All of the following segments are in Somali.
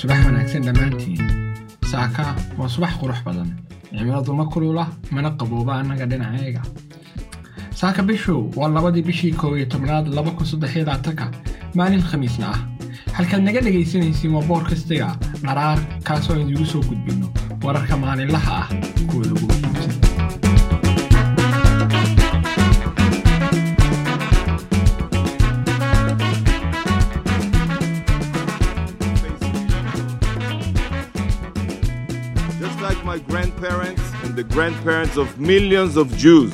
subax wanaagsan dhammaantiin. Saaka waa subax qurux badan. Cimiladu ma kulula mana qabooba annaga dhinaceega saaka bishow waa labadii bishii koob tobnaad laba kun saddexiyo labaatanka maalin khamiisna ah. Halkaad naga dhegaysanaysiin waa boor kastiga dharaar kaasoo idigu soo gudbinno. Wararka maalinlaha ah kuwa lagu my grandparents and the grandparents of millions of Jews.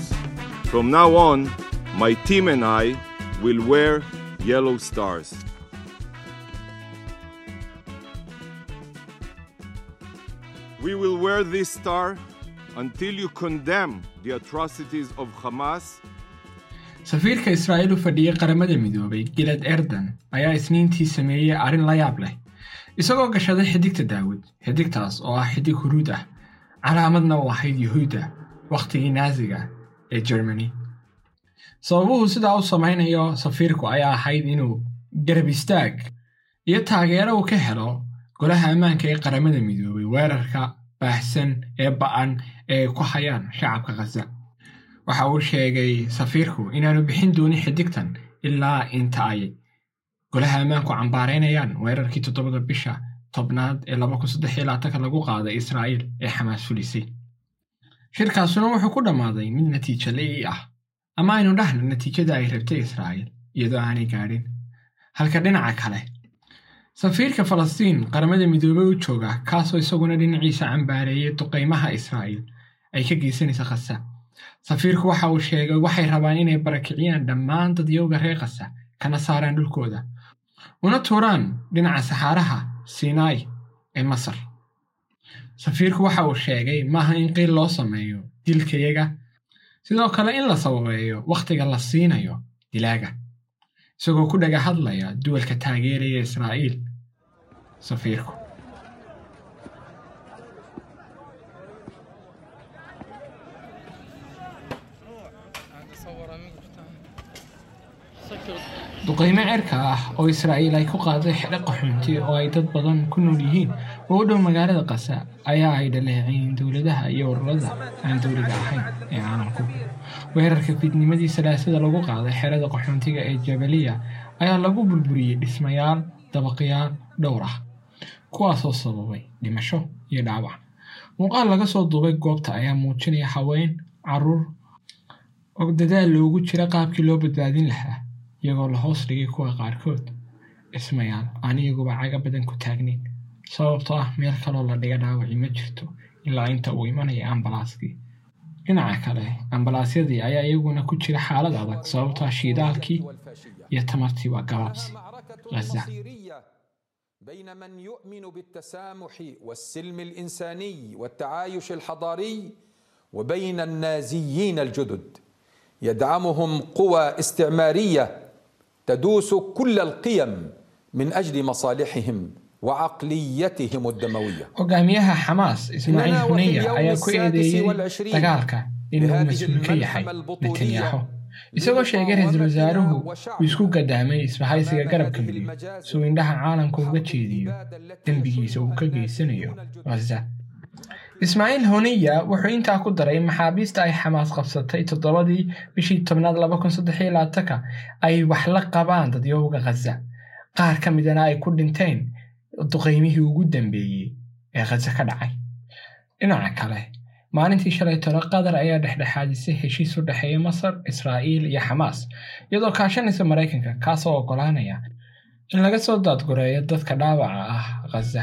From now on, my team and I will wear yellow stars. We will wear this star until you condemn the atrocities of Hamas safiirka israa'iil u fadhiyey qaramada midoobay gilad erdan ayaa isniintii sameeyey arrin la yaab leh isagoo gashaday xidigta daawud xidigtaas oo ah xidig huruud ah calaamadna ahayd yuhuudda wakhtigii naasiga ee germany sababuhu sidaa u samaynayo safiirku ayaa ahayd inuu garab istaag iyo taageero uu ka helo golaha ammaanka ee qaramada midoobay weerarka baahsan ee ba'an ee ku hayaan shacabka khaza waxa uu sheegay safiirku inaanu bixin doonin xidigtan ilaa inta ay golaha ammaanku cambaaraynayaan weerarkii toddobada bisha tobnaad ee lagu qaaday israa'iil ee xamaas fulisay. Shirkaasuna wuxuu ku dhammaaday mid natiijo le'i ah ama aynu dhahno natiijada ay rabtay israa'iil iyadoo aanay gaadhin. Halka dhinaca kale safiirka falastiin qaramada midoobey u jooga kaasoo isaguna dhinaciisa cambaareeyay duqaymaha israa'iil ay ka geysanaysa khasa safiirku waxa uu sheegay waxay rabaan inay barakiciyaan dhammaan dadyowga reer khasa kana saaraan dhulkooda. Una tuuraan dhinaca saxaaraha sinai ee masar. Safiirku waxa uu sheegay maaha in qiil loo sameeyo dilkayaga sidoo kale in la sababeeyo wakhtiga la siinayo dilaaga isagoo ku dhaga hadlaya duwalka taageeraya israa'iil safiirku duqaymo cerka ah oo israa'iil ay ku qaaday xidho qaxoonti oo ay dad badan ku nool yihiin oo u dhow magaalada qasa ayaa ay dhaleeceeyeen dowladaha iyo ururada aan dowliga ahayn ee caalamku. Weerarka fidnimadii salaasada lagu qaaday xerada qaxoontiga ee jabaliya ayaa lagu burburiyey dhismayaal dabaqyaal dhowr ah kuwaasoo sababay dhimasho iyo dhaawac. Muuqaal laga soo duubay goobta ayaa muujinaya haween carruur og dadaal loogu jira qaabkii loo badbaadin lahaa iyagoo la hoos dhigay kuwa qaarkood dhismayaal aan iyaguba caga badan ku taagnayn sababtoo ah meel kaloo la dhiga dhaawaci ma jirto ilaa inta uu imanaya ambalaaskii dhinaca kale ambalaasyadii ayaa iyaguna ku jira xaalad adag sababtoo ah shiidaalkii iyo tamartii waa gabaabsi غزة. بين من يؤمن بالتسامح والسلم الانساني والتعايش الحضاري وبين النازيين الجدد يدعمهم قوى استعماريه تدوس كل القيم من اجل مصالحهم وعقليتهم الدمويه hogaamiyaha xamaas ismaaciil إننا وفي huneya اليوم ayaa ku السادس eedeeyey والعشرين dagaalka inuu بهذه mas-uul ka yahay الملحمة البطولية netanyahu isagoo sheegay ra-iisul wasaaruhu uu isku gadaamay isbahaysiga garabka midig suu indhaha caalamka uga jeediyo dembigiisa uu ka geysanayo ghaza ismaaciil honiya wuxuu intaa ku daray maxaabiista ay xamaas qabsatay toddobadii bishii tobnaad laba kun saddex iyo labaatanka ay wax la qabaan dadyowga ghaza. Qaar ka midana ay ku dhinteen duqaymihii ugu dambeeyey ee ghaza ka dhacay. Dhinaca kale maalintii shalay tolo qatar ayaa dhexdhexaadisay heshiis u dhexeeya masar israa'iil iyo xamaas iyadoo kaashanaysa maraykanka kaasoo oggolaanaya in laga soo daadgureeyo dadka dhaawaca ah ghaza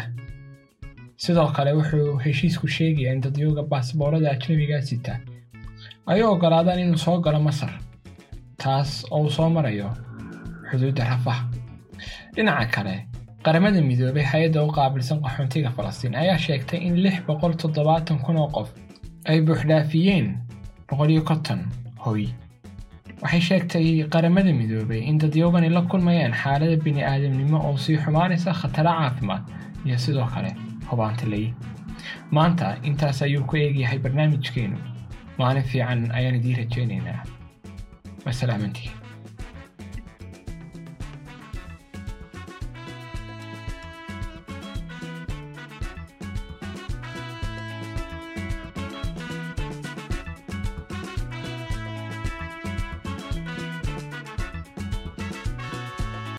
sidoo kale wuxuu heshiisku sheegayaa in dadyooga baasboorada ajnabigaa sita ay u oggolaadaan inuu soo galo masar taas oo uu soo marayo xuduudda rafah dhinaca kale qaramada midoobay hay'adda u qaabilsan qaxoontiga falastiin ayaa sheegtay in lix boqol toddobaatan kun oo qof ay buuxdhaafiyeen boqol iyo konton hoy. Waxay sheegtay qaramada midoobay in dadyogani la kulmayaan xaalada bini'aadamnimo oo sii xumaanaysa khataro caafimaad iyo sidoo kale hubaanta lay maanta intaas ayuu ku eegyahay barnaamijkeenu. Maalin fiican ayaan idiin rajaynaynaa. Wasalaamantii